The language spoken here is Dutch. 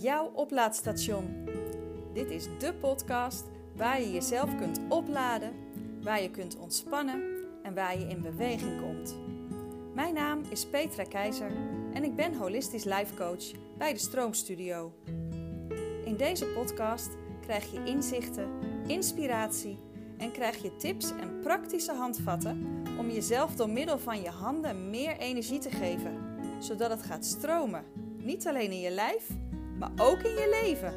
jouw oplaadstation. Dit is de podcast waar je jezelf kunt opladen, waar je kunt ontspannen en waar je in beweging komt. Mijn naam is Petra Keizer en ik ben holistisch life coach bij de Stroomstudio. In deze podcast krijg je inzichten, inspiratie en krijg je tips en praktische handvatten om jezelf door middel van je handen meer energie te geven, zodat het gaat stromen. Niet alleen in je lijf, maar ook in je leven.